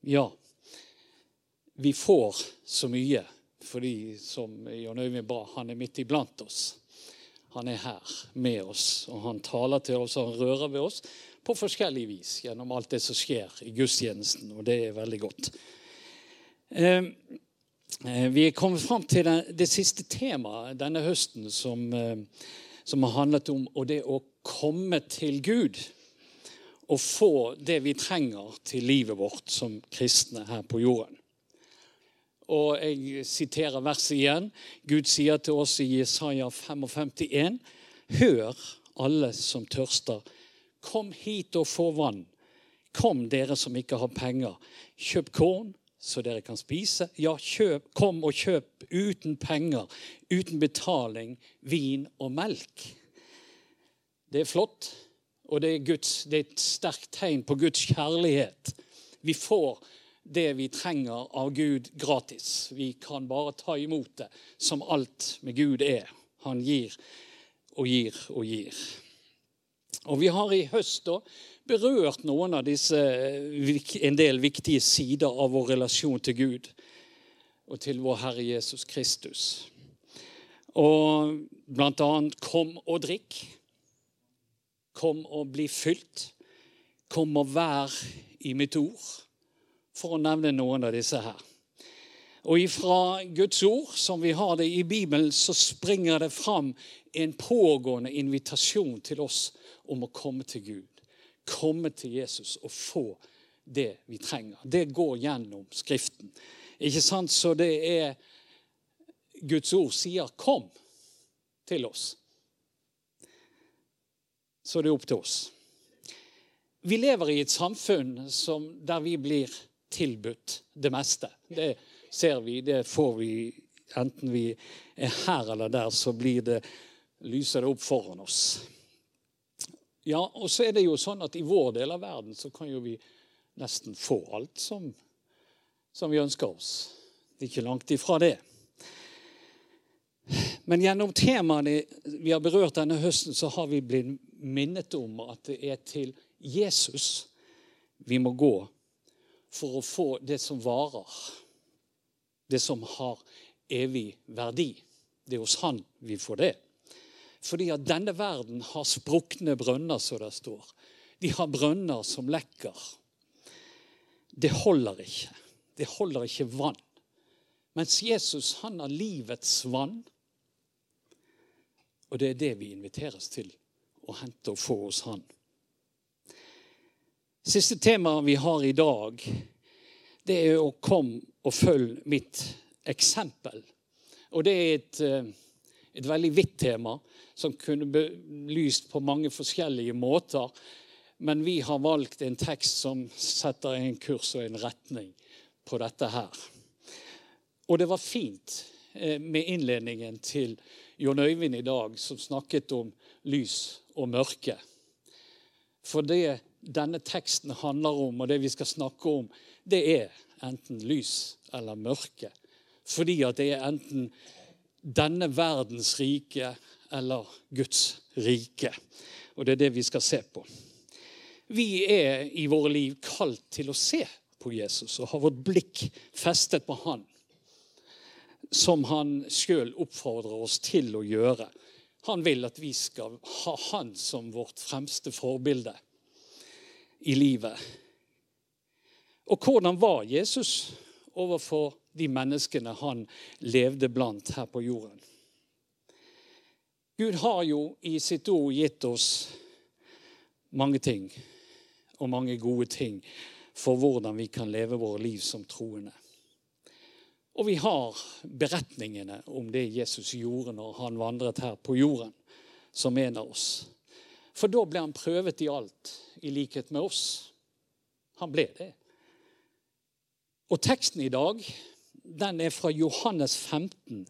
Ja, vi får så mye fordi, som Jon Øyvind ba, han er midt iblant oss. Han er her med oss, og han taler til oss og han rører ved oss på forskjellig vis gjennom alt det som skjer i gudstjenesten, og det er veldig godt. Eh, eh, vi er kommet fram til det, det siste temaet denne høsten som, eh, som har handlet om og det å komme til Gud og få det vi trenger til livet vårt som kristne her på jorden. Og jeg siterer verset igjen. Gud sier til oss i Jesaja 55,1.: Hør, alle som tørster. Kom hit og få vann. Kom, dere som ikke har penger. Kjøp korn, så dere kan spise. Ja, kjøp, kom og kjøp uten penger, uten betaling, vin og melk. Det er flott, og det er, Guds, det er et sterkt tegn på Guds kjærlighet. Vi får det vi trenger av Gud gratis. Vi kan bare ta imot det som alt med Gud er. Han gir og gir og gir. Og Vi har i høst da berørt noen av disse, en del viktige sider av vår relasjon til Gud og til vår Herre Jesus Kristus. Og blant annet 'kom og drikk'. Kom og bli fylt. Kom og vær i mitt ord for å nevne noen av disse her. Og ifra Guds ord, som vi har det i Bibelen, så springer det fram en pågående invitasjon til oss om å komme til Gud. Komme til Jesus og få det vi trenger. Det går gjennom Skriften. Ikke sant? Så det er Guds ord sier 'kom' til oss. Så det er opp til oss. Vi lever i et samfunn som, der vi blir tilbudt det meste. Det ser vi, det får vi enten vi er her eller der, så blir det, lyser det opp foran oss. Ja, og så er det jo sånn at i vår del av verden så kan jo vi nesten få alt som, som vi ønsker oss. Det er ikke langt ifra det. Men gjennom temaene vi har berørt denne høsten, så har vi blitt minnet om at det er til Jesus vi må gå for å få det som varer. Det som har evig verdi. Det er hos Han vi får det. Fordi at denne verden har sprukne brønner, som det står. De har brønner som lekker. Det holder ikke. Det holder ikke vann. Mens Jesus, han har livets vann. Og det er det vi inviteres til å hente og få hos han. Siste tema vi har i dag, det er å komme og følge mitt eksempel. Og det er et, eh, et veldig vidt tema som kunne belyst på mange forskjellige måter. Men vi har valgt en tekst som setter en kurs og en retning på dette her. Og det var fint med innledningen til Jon Øyvind i dag, som snakket om lys og mørke. For det denne teksten handler om, og det vi skal snakke om, det er enten lys eller mørke. Fordi at det er enten denne verdens rike eller Guds rike. Og det er det vi skal se på. Vi er i våre liv kalt til å se på Jesus og har vårt blikk festet på han. Som han sjøl oppfordrer oss til å gjøre. Han vil at vi skal ha han som vårt fremste forbilde i livet. Og hvordan var Jesus overfor de menneskene han levde blant her på jorden? Gud har jo i sitt ord gitt oss mange ting, og mange gode ting, for hvordan vi kan leve våre liv som troende. Og vi har beretningene om det Jesus gjorde når han vandret her på jorden, som en av oss. For da ble han prøvet i alt, i likhet med oss. Han ble det. Og teksten i dag, den er fra Johannes 15.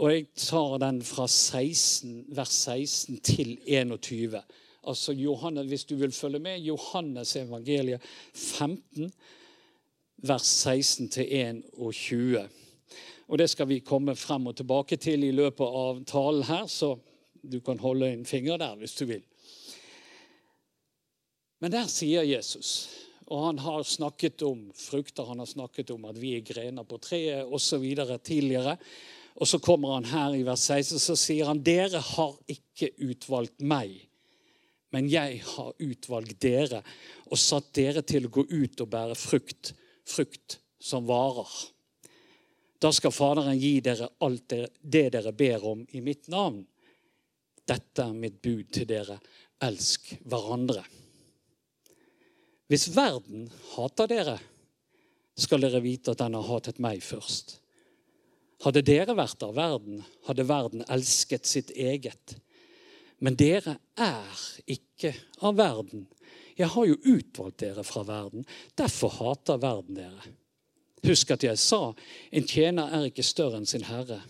Og jeg tar den fra 16, vers 16 til 21. Altså Johannes, Hvis du vil følge med, Johannes evangeliet 15, vers 16 til 21. Og det skal vi komme frem og tilbake til i løpet av talen her. så du kan holde en finger der hvis du vil. Men der sier Jesus, Og han har snakket om frukter, han har snakket om at vi er grener på treet osv. tidligere. Og så kommer han her i vers 16 så sier han, dere har ikke utvalgt meg, men jeg har utvalgt dere og satt dere til å gå ut og bære frukt, frukt som varer. Da skal Faderen gi dere alt det dere ber om i mitt navn. Dette er mitt bud til dere. Elsk hverandre. Hvis verden hater dere, skal dere vite at den har hatet meg først. Hadde dere vært av verden, hadde verden elsket sitt eget. Men dere er ikke av verden. Jeg har jo utvalgt dere fra verden. Derfor hater verden dere. Husk at jeg sa en tjener er ikke større enn sin herre.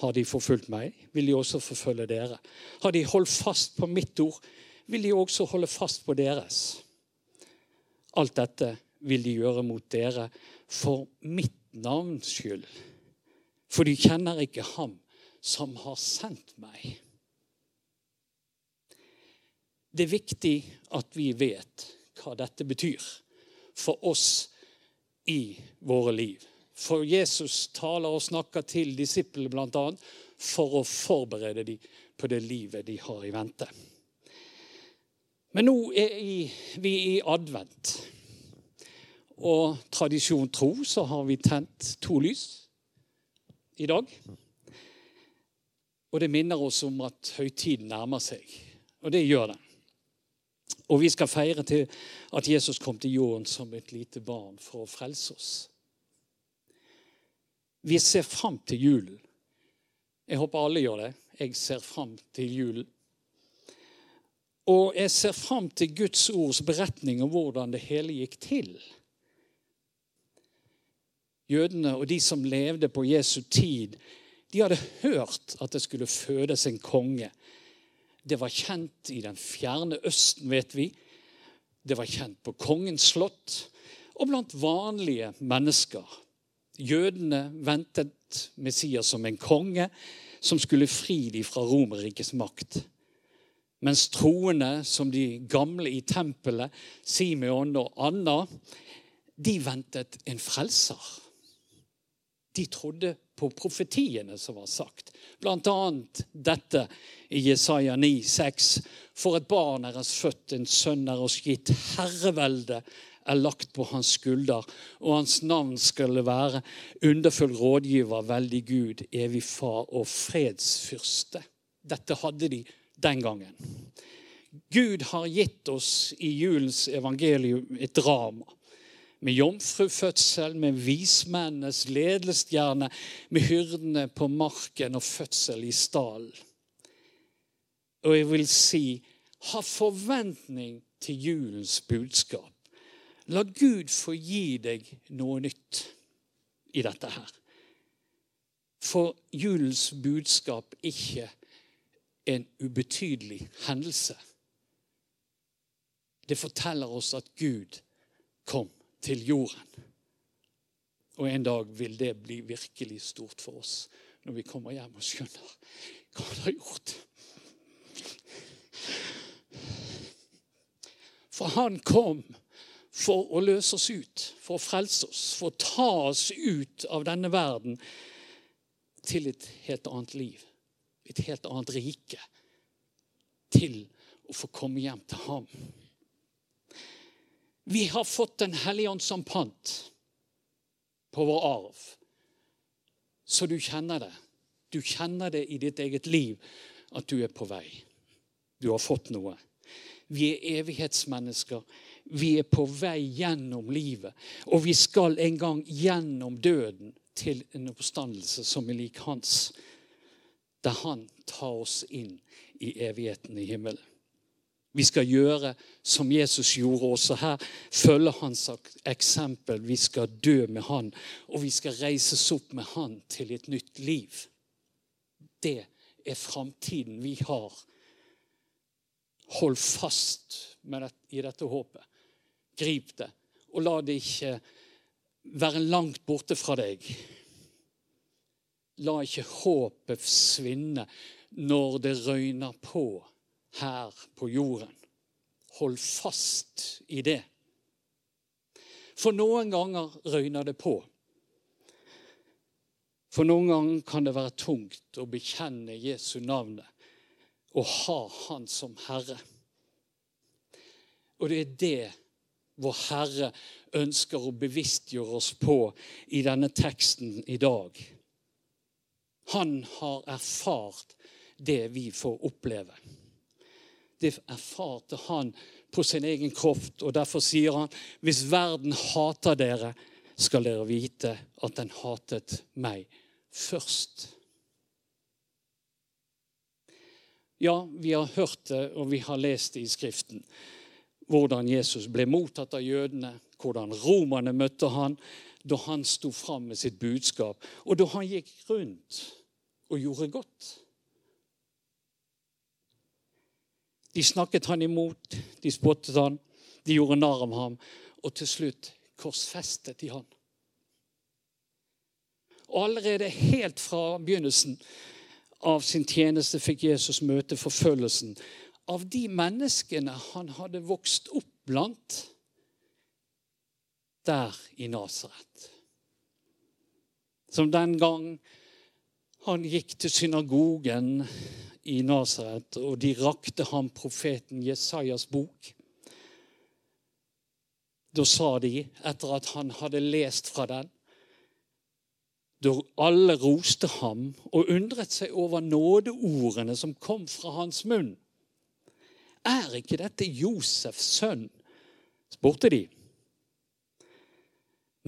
Har de forfulgt meg, vil de også forfølge dere. Har de holdt fast på mitt ord, vil de også holde fast på deres. Alt dette vil de gjøre mot dere for mitt navns skyld. For de kjenner ikke ham som har sendt meg. Det er viktig at vi vet hva dette betyr for oss i våre liv. For Jesus taler og snakker til disiplene bl.a. for å forberede dem på det livet de har i vente. Men nå er vi i advent. Og tradisjon tro så har vi tent to lys i dag. Og det minner oss om at høytiden nærmer seg. Og det gjør den. Og vi skal feire til at Jesus kom til jorden som et lite barn for å frelse oss. Vi ser fram til julen. Jeg håper alle gjør det. Jeg ser fram til julen. Og jeg ser fram til Guds ords beretning om hvordan det hele gikk til. Jødene og de som levde på Jesu tid, de hadde hørt at det skulle fødes en konge. Det var kjent i den fjerne Østen, vet vi. Det var kjent på kongens slott og blant vanlige mennesker. Jødene ventet Messias som en konge som skulle fri dem fra Romerrikets makt. Mens troende, som de gamle i tempelet, Simeon og Anna, de ventet en frelser. De trodde på profetiene som var sagt. Annet dette i Jesaja 9, 6. For et barn er oss født, en sønn er oss gitt. Herreveldet er lagt på hans skulder, og hans navn skal være underfull rådgiver, veldig Gud, evig far og fredsfyrste. Dette hadde de den gangen. Gud har gitt oss i julens evangelium et drama. Med jomfrufødsel, med vismennenes ledelsesstjerne, med hyrdene på marken og fødsel i stallen. Og jeg vil si ha forventning til julens budskap. La Gud få gi deg noe nytt i dette her. For julens budskap ikke en ubetydelig hendelse. Det forteller oss at Gud kom til jorden. Og en dag vil det bli virkelig stort for oss når vi kommer hjem og skjønner hva han har gjort. For han kom for å løse oss ut, for å frelse oss, for å ta oss ut av denne verden til et helt annet liv, et helt annet rike. Til å få komme hjem til ham. Vi har fått Den hellige ånd som pant på vår arv. Så du kjenner det. Du kjenner det i ditt eget liv at du er på vei. Du har fått noe. Vi er evighetsmennesker. Vi er på vei gjennom livet. Og vi skal en gang gjennom døden til en oppstandelse som er lik hans. Der han tar oss inn i evigheten i himmelen. Vi skal gjøre som Jesus gjorde også her. Følge hans eksempel. Vi skal dø med han, og vi skal reises opp med han til et nytt liv. Det er framtiden vi har. Hold fast det, i dette håpet. Grip det, og la det ikke være langt borte fra deg. La ikke håpet svinne når det røyner på her på jorden. Hold fast i det. For noen ganger røyner det på. For noen ganger kan det være tungt å bekjenne Jesu navnet og ha Han som Herre. Og det er det vår Herre ønsker å bevisstgjøre oss på i denne teksten i dag. Han har erfart det vi får oppleve. Det erfarte han på sin egen kropp, og derfor sier han hvis verden hater dere, skal dere vite at den hatet meg først. Ja, vi har hørt det, og vi har lest det i Skriften. Hvordan Jesus ble mottatt av jødene, hvordan romerne møtte han da han sto fram med sitt budskap, og da han gikk rundt og gjorde godt. De snakket han imot, de spottet han, de gjorde narr av ham, og til slutt korsfestet de han. Og allerede helt fra begynnelsen av sin tjeneste fikk Jesus møte forfølgelsen av de menneskene han hadde vokst opp blant der i Nasaret. Som den gang han gikk til synagogen i Nasaret, og de rakte ham profeten Jesajas bok. Da sa de, etter at han hadde lest fra den da alle roste ham og undret seg over nådeordene som kom fra hans munn. Er ikke dette Josefs sønn? spurte de.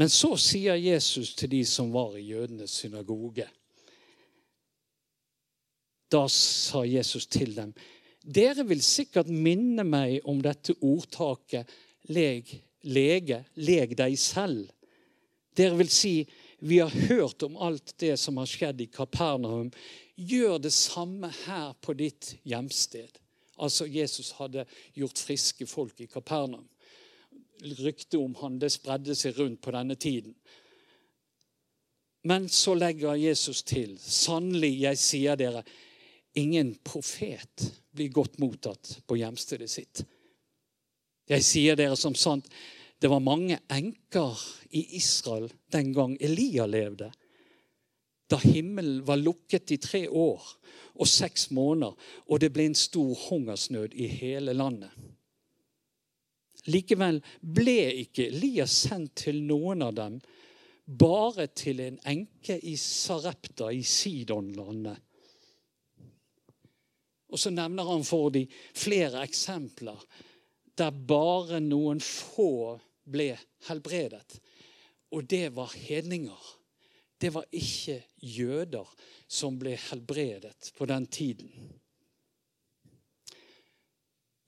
Men så sier Jesus til de som var i jødenes synagoge. Da sa Jesus til dem, dere vil sikkert minne meg om dette ordtaket leg, lege, leg deg selv. Dere vil si, vi har hørt om alt det som har skjedd i Kapernaum. Gjør det samme her på ditt hjemsted. Altså, Jesus hadde gjort friske folk i Kapernaum. Ryktet om han det spredde seg rundt på denne tiden. Men så legger Jesus til, sannelig, jeg sier dere, ingen profet blir godt mottatt på hjemstedet sitt. Jeg sier dere som sant, det var mange enker i Israel den gang Elia levde. Da himmelen var lukket i tre år og seks måneder, og det ble en stor hungersnød i hele landet. Likevel ble ikke Elias sendt til noen av dem, bare til en enke i Sarepta i Sidonlandet. Og så nevner han for dem flere eksempler der bare noen få ble helbredet. Og det var hedninger. Det var ikke jøder som ble helbredet på den tiden.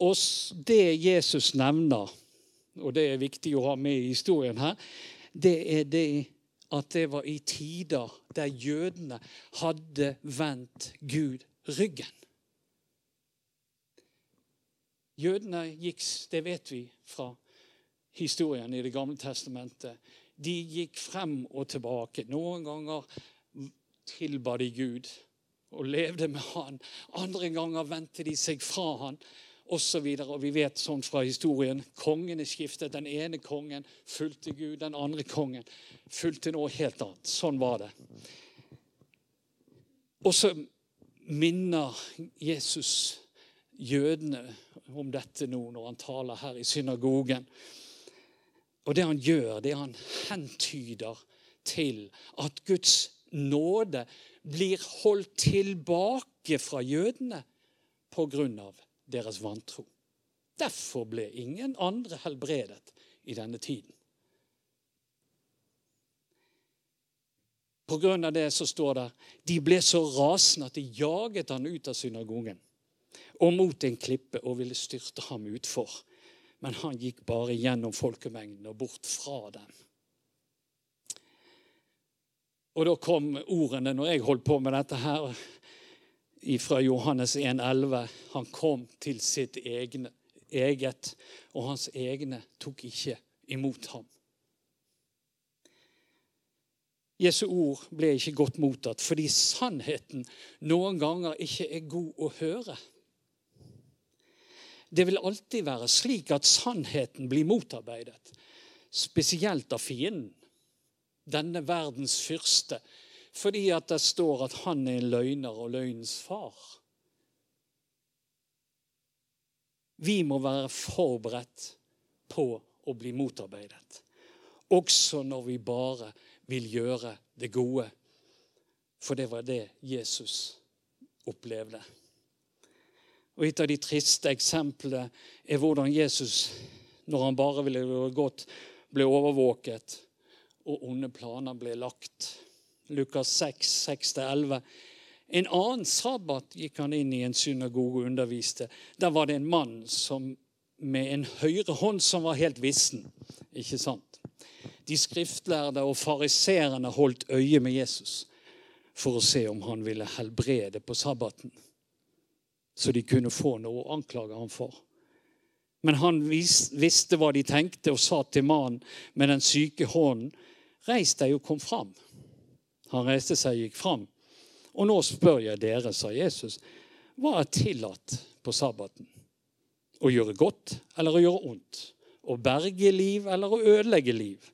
Og det Jesus nevner, og det er viktig å ha med i historien her, det er det at det var i tider der jødene hadde vendt Gud ryggen. Jødene gikk, det vet vi fra historien i Det gamle testamentet. De gikk frem og tilbake. Noen ganger tilba de Gud og levde med han. Andre ganger vendte de seg fra han osv. videre. og vi vet sånn fra historien kongene skiftet. Den ene kongen fulgte Gud, den andre kongen fulgte noe helt annet. Sånn var det. Og så minner Jesus jødene om dette nå når han taler her i synagogen. Og det han gjør, det han hentyder til at Guds nåde blir holdt tilbake fra jødene pga. deres vantro. Derfor ble ingen andre helbredet i denne tiden. Av det så står det de ble så rasende at de jaget han ut av synagogen og mot en klippe og ville styrte ham utfor. Men han gikk bare gjennom folkemengden og bort fra dem. Og da kom ordene når jeg holdt på med dette her, fra Johannes 1,11. Han kom til sitt egne, eget, og hans egne tok ikke imot ham. Jesu ord ble ikke godt mottatt fordi sannheten noen ganger ikke er god å høre. Det vil alltid være slik at sannheten blir motarbeidet. spesielt av fienden. Denne verdens fyrste. Fordi at det står at han er en løgner og løgnens far. Vi må være forberedt på å bli motarbeidet. Også når vi bare vil gjøre det gode. For det var det Jesus opplevde. Og Et av de triste eksemplene er hvordan Jesus, når han bare ville gjøre godt, ble overvåket, og onde planer ble lagt. Lukas 6, 6-11. En annen sabbat gikk han inn i en synagoge og underviste. Der var det en mann som, med en høyre hånd som var helt vissen. Ikke sant? De skriftlærde og fariserene holdt øye med Jesus for å se om han ville helbrede på sabbaten så de kunne få noe å anklage ham for. Men han visste hva de tenkte, og sa til mannen med den syke hånden, reis deg og kom fram. Han reiste seg og gikk fram. Og nå spør jeg dere, sa Jesus, hva er tillatt på sabbaten? Å gjøre godt eller å gjøre ondt? Å berge liv eller å ødelegge liv?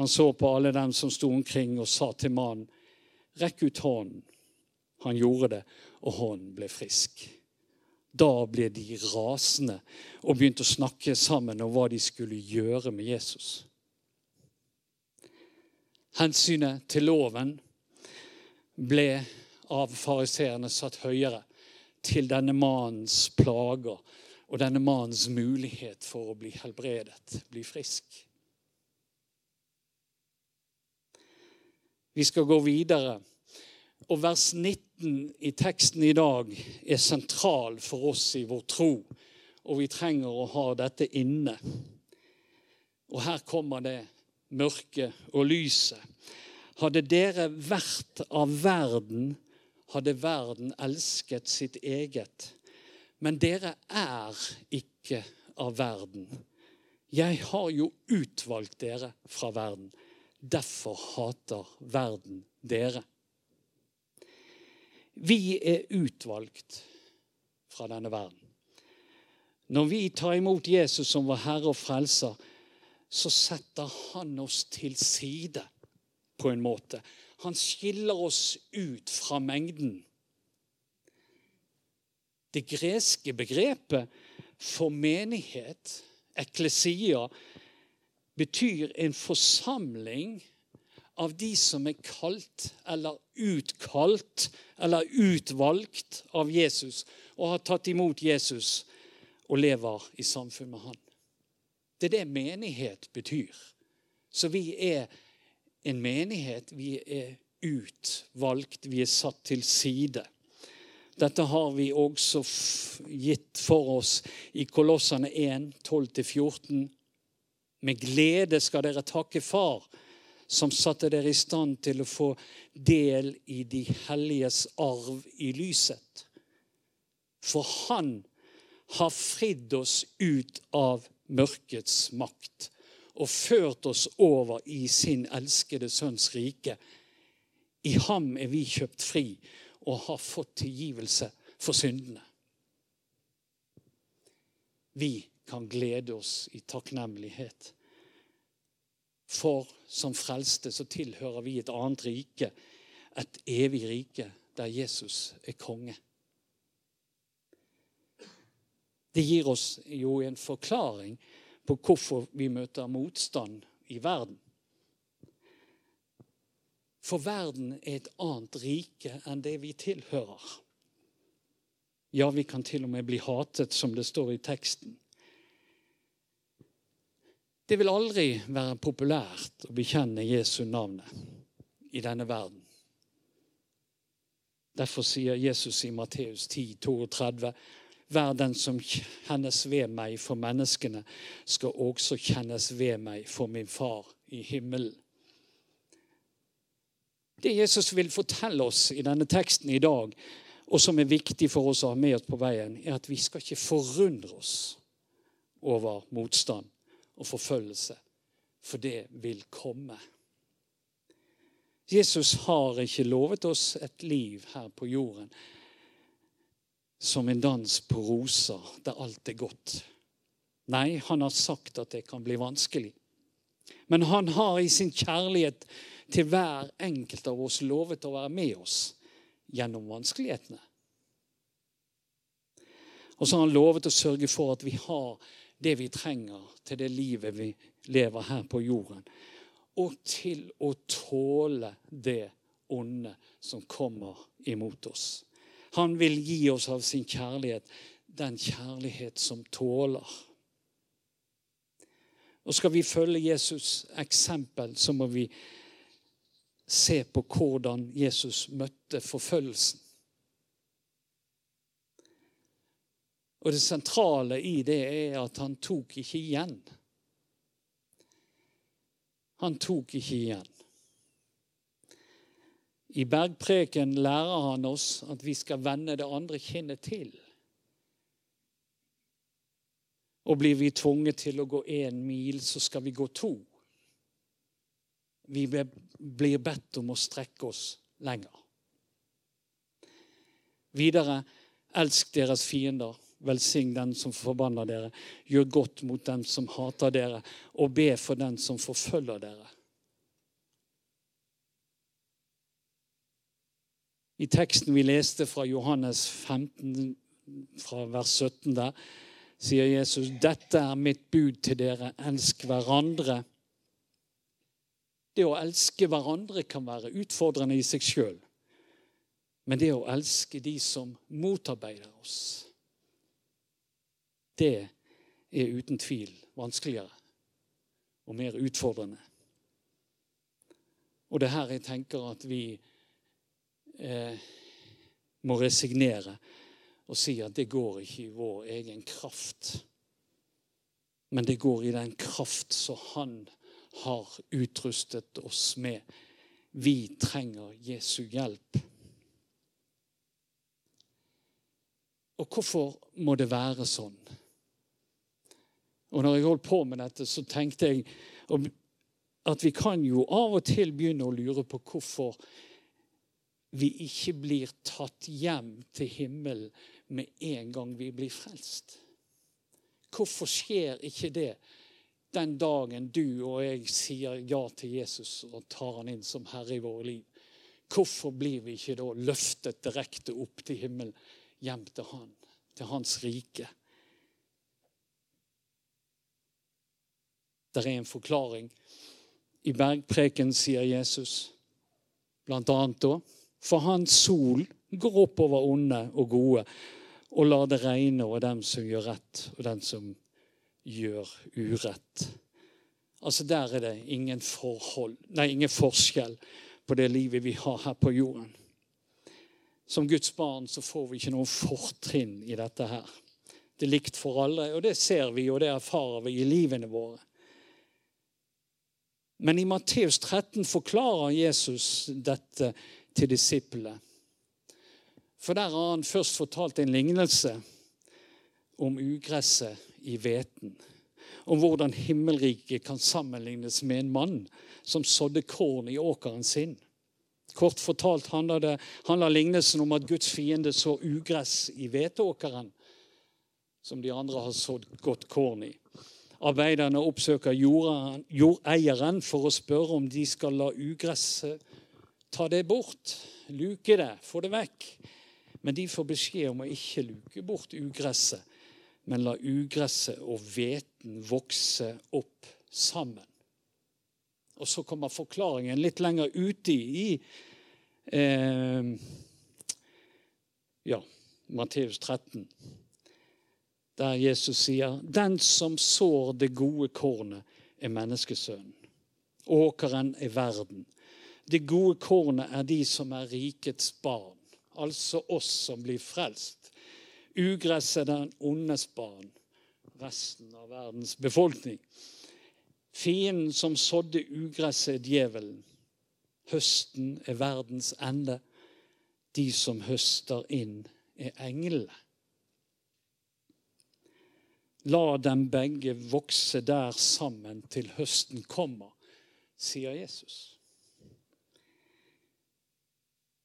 Han så på alle dem som sto omkring, og sa til mannen, rekk ut hånden. Han gjorde det, og hånden ble frisk. Da ble de rasende og begynte å snakke sammen om hva de skulle gjøre med Jesus. Hensynet til loven ble av fariseerne satt høyere til denne mannens plager og denne mannens mulighet for å bli helbredet, bli frisk. Vi skal gå videre og vers 19 i teksten i dag er sentral for oss i vår tro, og vi trenger å ha dette inne. Og her kommer det mørket og lyset. Hadde dere vært av verden, hadde verden elsket sitt eget. Men dere er ikke av verden. Jeg har jo utvalgt dere fra verden. Derfor hater verden dere. Vi er utvalgt fra denne verden. Når vi tar imot Jesus som vår Herre og Frelser, så setter han oss til side på en måte. Han skiller oss ut fra mengden. Det greske begrepet for menighet, eklesia, betyr en forsamling av de som er kalt eller utkalt eller utvalgt av Jesus og har tatt imot Jesus og lever i samfunn med han. Det er det menighet betyr. Så vi er en menighet. Vi er utvalgt. Vi er satt til side. Dette har vi også gitt for oss i Kolossene 1, 12-14. Med glede skal dere takke Far som satte dere i stand til å få del i de helliges arv i lyset. For han har fridd oss ut av mørkets makt og ført oss over i sin elskede sønns rike. I ham er vi kjøpt fri og har fått tilgivelse for syndene. Vi kan glede oss i takknemlighet for som frelste så tilhører vi et annet rike, et evig rike der Jesus er konge. Det gir oss jo en forklaring på hvorfor vi møter motstand i verden. For verden er et annet rike enn det vi tilhører. Ja, vi kan til og med bli hatet, som det står i teksten. Det vil aldri være populært å bekjenne Jesu navnet i denne verden. Derfor sier Jesus i Matteus 10, 32, Vær den som kjennes ved meg for menneskene, skal også kjennes ved meg for min far i himmelen. Det Jesus vil fortelle oss i denne teksten i dag, og som er viktig for oss å ha med oss på veien, er at vi skal ikke forundre oss over motstand og forfølgelse, for det vil komme. Jesus har ikke lovet oss et liv her på jorden som en dans på roser der alt er godt. Nei, han har sagt at det kan bli vanskelig. Men han har i sin kjærlighet til hver enkelt av oss lovet å være med oss gjennom vanskelighetene. Og så har han lovet å sørge for at vi har det vi trenger til det livet vi lever her på jorden. Og til å tåle det onde som kommer imot oss. Han vil gi oss av sin kjærlighet den kjærlighet som tåler. Og skal vi følge Jesus' eksempel, så må vi se på hvordan Jesus møtte forfølgelsen. Og det sentrale i det er at han tok ikke igjen. Han tok ikke igjen. I bergpreken lærer han oss at vi skal vende det andre kinnet til. Og blir vi tvunget til å gå én mil, så skal vi gå to. Vi blir bedt om å strekke oss lenger. Videre, elsk deres fiender. Velsign den som forbanner dere. Gjør godt mot dem som hater dere, og be for den som forfølger dere. I teksten vi leste fra Johannes 15, fra vers 17 der, sier Jesus, 'Dette er mitt bud til dere. Elsk hverandre.' Det å elske hverandre kan være utfordrende i seg sjøl. Men det å elske de som motarbeider oss, det er uten tvil vanskeligere og mer utfordrende. Og det er her jeg tenker at vi eh, må resignere og si at det går ikke i vår egen kraft. Men det går i den kraft som Han har utrustet oss med. Vi trenger Jesu hjelp. Og hvorfor må det være sånn? Og når jeg holdt på med dette, så tenkte jeg at vi kan jo av og til begynne å lure på hvorfor vi ikke blir tatt hjem til himmelen med en gang vi blir frelst. Hvorfor skjer ikke det den dagen du og jeg sier ja til Jesus og tar han inn som herre i våre liv? Hvorfor blir vi ikke da løftet direkte opp til himmelen, hjem til han, til hans rike? Det er en forklaring. I bergpreken sier Jesus blant annet da For hans sol går opp over onde og gode, og lar det regne over dem som gjør rett, og den som gjør urett. Altså Der er det ingen, forhold, nei, ingen forskjell på det livet vi har her på jorden. Som Guds barn så får vi ikke noen fortrinn i dette her. Det er likt for alle, og det ser vi og det erfarer vi i livene våre. Men i Matteus 13 forklarer Jesus dette til disiplene. For der har han først fortalt en lignelse om ugresset i hveten. Om hvordan himmelriket kan sammenlignes med en mann som sådde korn i åkeren sin. Kort fortalt handler, lignelsen om at Guds fiende så ugress i hveteåkeren, som de andre har sådd godt korn i. Arbeiderne oppsøker jordeieren for å spørre om de skal la ugresset ta det bort. Luke det, få det vekk. Men de får beskjed om å ikke luke bort ugresset, men la ugresset og hveten vokse opp sammen. Og så kommer forklaringen litt lenger ute i eh, ja, Matteus 13, der Jesus sier Den som sår det gode kornet, er menneskesønnen. Åkeren er verden. Det gode kornet er de som er rikets barn, altså oss som blir frelst. Ugress er den ondes barn, resten av verdens befolkning. Fienden som sådde ugresset, er djevelen. Høsten er verdens ende. De som høster inn, er englene. La dem begge vokse der sammen til høsten kommer, sier Jesus.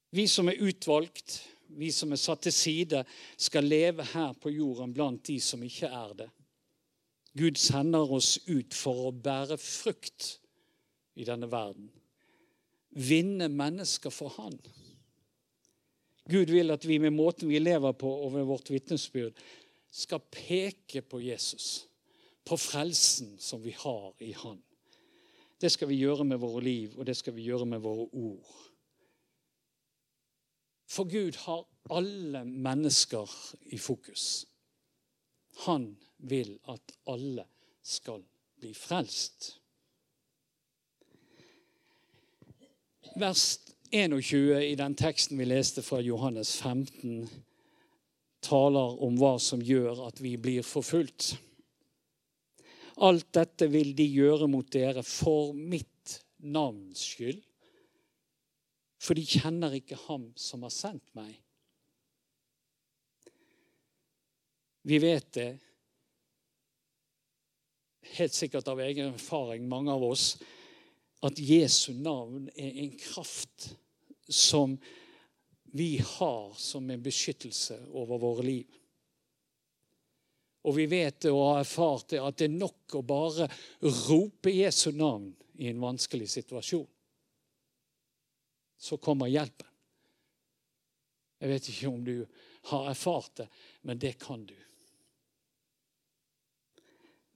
Vi som er utvalgt, vi som er satt til side, skal leve her på jorden blant de som ikke er det. Gud sender oss ut for å bære frukt i denne verden. Vinne mennesker for Han. Gud vil at vi med måten vi lever på og ved vårt vitnesbyrd skal peke på Jesus, på frelsen som vi har i Han. Det skal vi gjøre med våre liv, og det skal vi gjøre med våre ord. For Gud har alle mennesker i fokus. Han vil at alle skal bli frelst. Vers 21 i den teksten vi leste fra Johannes 15, taler om hva som gjør at vi blir forfulgt. Alt dette vil de gjøre mot dere for mitt navns skyld. For de kjenner ikke ham som har sendt meg. Vi vet det helt sikkert av egen erfaring, mange av oss, at Jesu navn er en kraft som vi har som en beskyttelse over våre liv. Og vi vet det og har erfart det at det er nok å bare rope Jesu navn i en vanskelig situasjon. Så kommer hjelpen. Jeg vet ikke om du har erfart det, men det kan du.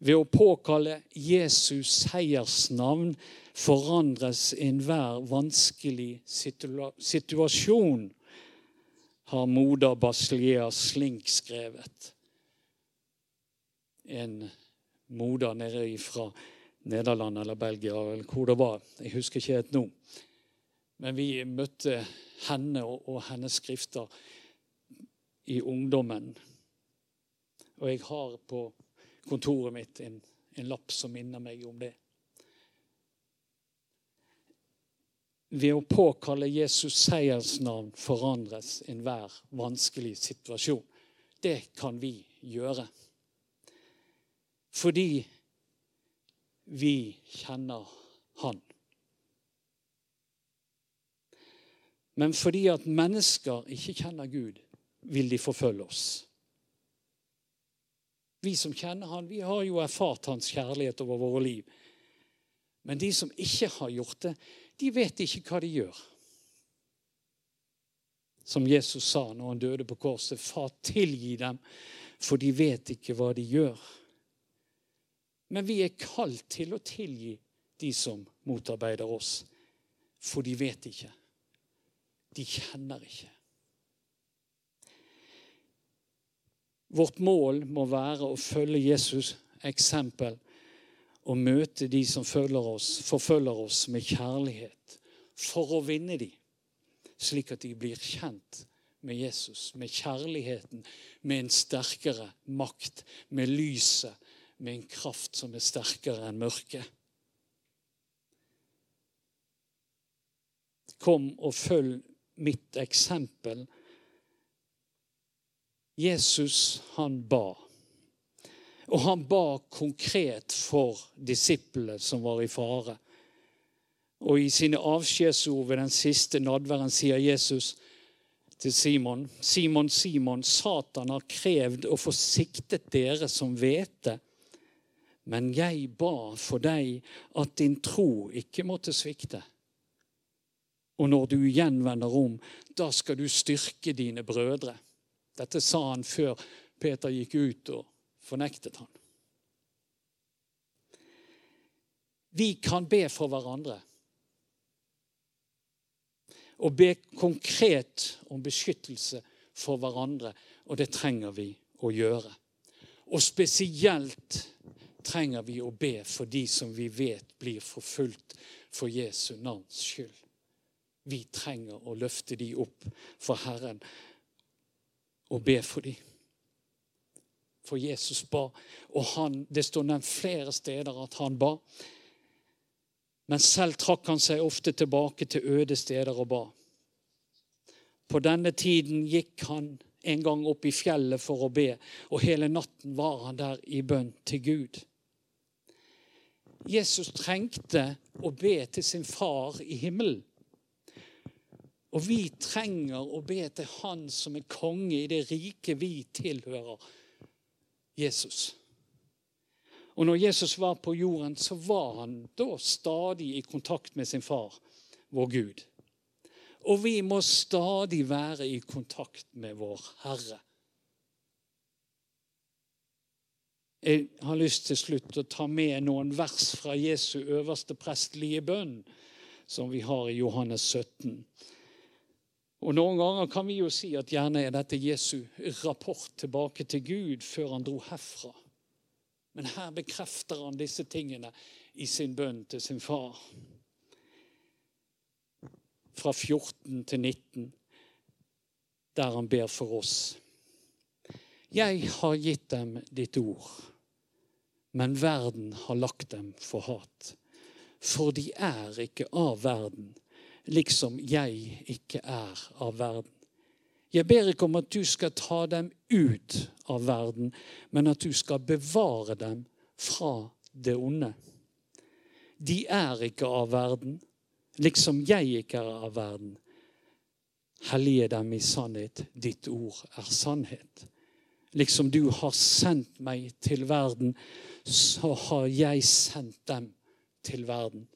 Ved å påkalle Jesus seiersnavn forandres enhver vanskelig situasjon, har Moda Basilea Slink skrevet. En Moda nede fra Nederland eller Belgia eller hvor det var. Jeg husker ikke helt nå. Men vi møtte henne og hennes skrifter i ungdommen. Og jeg har på kontoret mitt en, en lapp som minner meg om det. Ved å påkalle Jesus seiersnavn forandres enhver vanskelig situasjon. Det kan vi gjøre. Fordi vi kjenner Han. Men fordi at mennesker ikke kjenner Gud, vil de forfølge oss. Vi som kjenner han, vi har jo erfart hans kjærlighet over våre liv. Men de som ikke har gjort det, de vet ikke hva de gjør. Som Jesus sa når han døde på korset. Far, tilgi dem, for de vet ikke hva de gjør. Men vi er kalt til å tilgi de som motarbeider oss, for de vet ikke. De kjenner ikke. Vårt mål må være å følge Jesus' eksempel og møte de som oss, forfølger oss med kjærlighet, for å vinne dem, slik at de blir kjent med Jesus, med kjærligheten, med en sterkere makt, med lyset, med en kraft som er sterkere enn mørket. Kom og følg mitt eksempel Jesus, han ba. Og han ba konkret for disiplene som var i fare. Og i sine avskjedsord ved den siste nadværen sier Jesus til Simon Simon, Simon, Satan har krevd å få siktet dere som hvete. Men jeg ba for deg at din tro ikke måtte svikte. Og når du igjen vender om, da skal du styrke dine brødre. Dette sa han før Peter gikk ut og fornektet han. Vi kan be for hverandre. Og be konkret om beskyttelse for hverandre. Og det trenger vi å gjøre. Og spesielt trenger vi å be for de som vi vet blir forfulgt for Jesu navns skyld. Vi trenger å løfte de opp for Herren og be for dem. For Jesus ba, og han, det står nevnt flere steder at han ba. Men selv trakk han seg ofte tilbake til øde steder og ba. På denne tiden gikk han en gang opp i fjellet for å be, og hele natten var han der i bønn til Gud. Jesus trengte å be til sin far i himmelen. Og vi trenger å be til Han som er konge i det rike vi tilhører, Jesus. Og når Jesus var på jorden, så var han da stadig i kontakt med sin far, vår Gud. Og vi må stadig være i kontakt med vår Herre. Jeg har lyst til slutt å ta med noen vers fra Jesu øverste prestelige bønn, som vi har i Johannes 17. Og Noen ganger kan vi jo si at gjerne er dette Jesu rapport tilbake til Gud før han dro herfra. Men her bekrefter han disse tingene i sin bønn til sin far. Fra 14 til 19, der han ber for oss. Jeg har gitt dem ditt ord men verden har lagt dem for hat. For de er ikke av verden, liksom jeg ikke er av verden. Jeg ber ikke om at du skal ta dem ut av verden, men at du skal bevare dem fra det onde. De er ikke av verden, liksom jeg ikke er av verden. Hellige dem i sannhet. Ditt ord er sannhet. Liksom du har sendt meg til verden, så har jeg sendt dem til verden.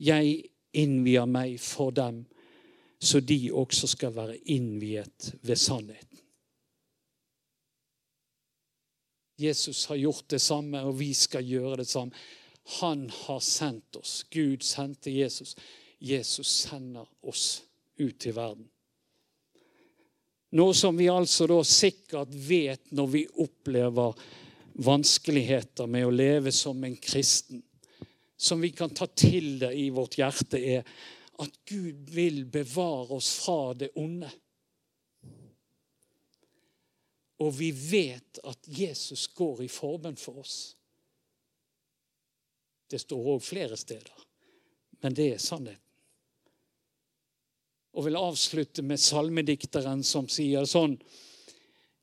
Jeg innvier meg for dem, så de også skal være innviet ved sannheten. Jesus har gjort det samme, og vi skal gjøre det samme. Han har sendt oss. Gud sendte Jesus. Jesus sender oss ut til verden. Noe som vi altså da sikkert vet når vi opplever vanskeligheter med å leve som en kristen, som vi kan ta til det i vårt hjerte, er at Gud vil bevare oss fra det onde. Og vi vet at Jesus går i forbønn for oss. Det står òg flere steder, men det er sannheten. Og vil avslutte med salmedikteren som sier sånn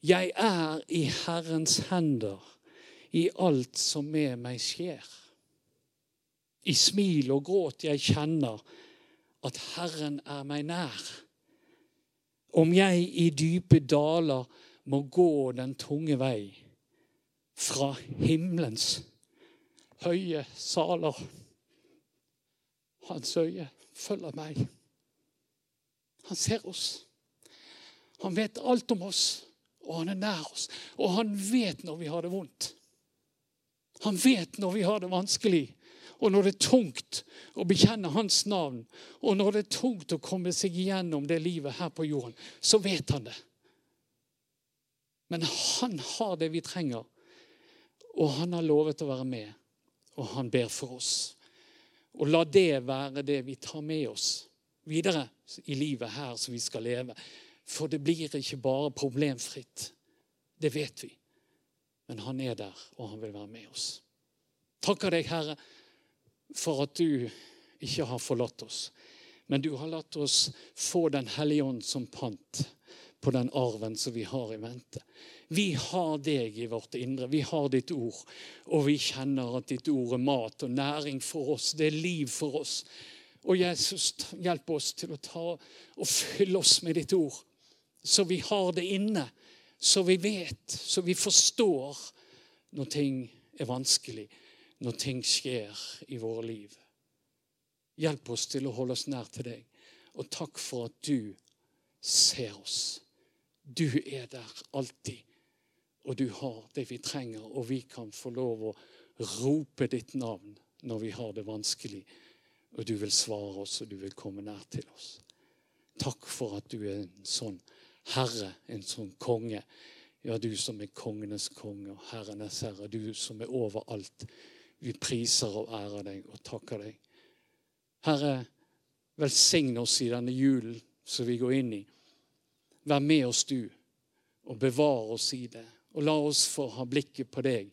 Jeg er i Herrens hender i alt som med meg skjer. I smil og gråt jeg kjenner at Herren er meg nær. Om jeg i dype daler må gå den tunge vei fra himmelens høye saler. Hans øye følger meg. Han ser oss. Han vet alt om oss, og han er nær oss. Og han vet når vi har det vondt. Han vet når vi har det vanskelig, og når det er tungt å bekjenne hans navn, og når det er tungt å komme seg igjennom det livet her på jorden, så vet han det. Men han har det vi trenger, og han har lovet å være med, og han ber for oss. Og la det være det vi tar med oss videre i livet her som vi skal leve. For det blir ikke bare problemfritt. Det vet vi. Men han er der, og han vil være med oss. Takker deg, Herre, for at du ikke har forlatt oss. Men du har latt oss få Den hellige ånd som pant på den arven som vi har i vente. Vi har deg i vårt indre. Vi har ditt ord. Og vi kjenner at ditt ord er mat og næring for oss. Det er liv for oss. Og Jesus, hjelp oss til å ta og fylle oss med ditt ord, så vi har det inne så vi vet, så vi forstår når ting er vanskelig, når ting skjer i våre liv. Hjelp oss til å holde oss nær til deg. Og takk for at du ser oss. Du er der alltid. Og du har det vi trenger, og vi kan få lov å rope ditt navn når vi har det vanskelig. Og du vil svare oss, og du vil komme nær til oss. Takk for at du er en sånn herre, en sånn konge. Ja, du som er kongenes konge og herrenes herre, du som er overalt. Vi priser og ærer deg og takker deg. Herre, velsign oss i denne julen som vi går inn i. Vær med oss, du, og bevar oss i det. Og la oss få ha blikket på deg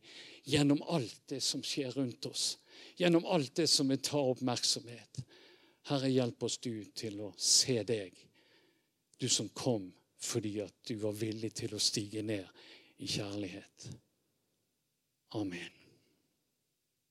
gjennom alt det som skjer rundt oss. Gjennom alt det som vil ta oppmerksomhet. Herre, hjelp oss du til å se deg, du som kom fordi at du var villig til å stige ned i kjærlighet. Amen.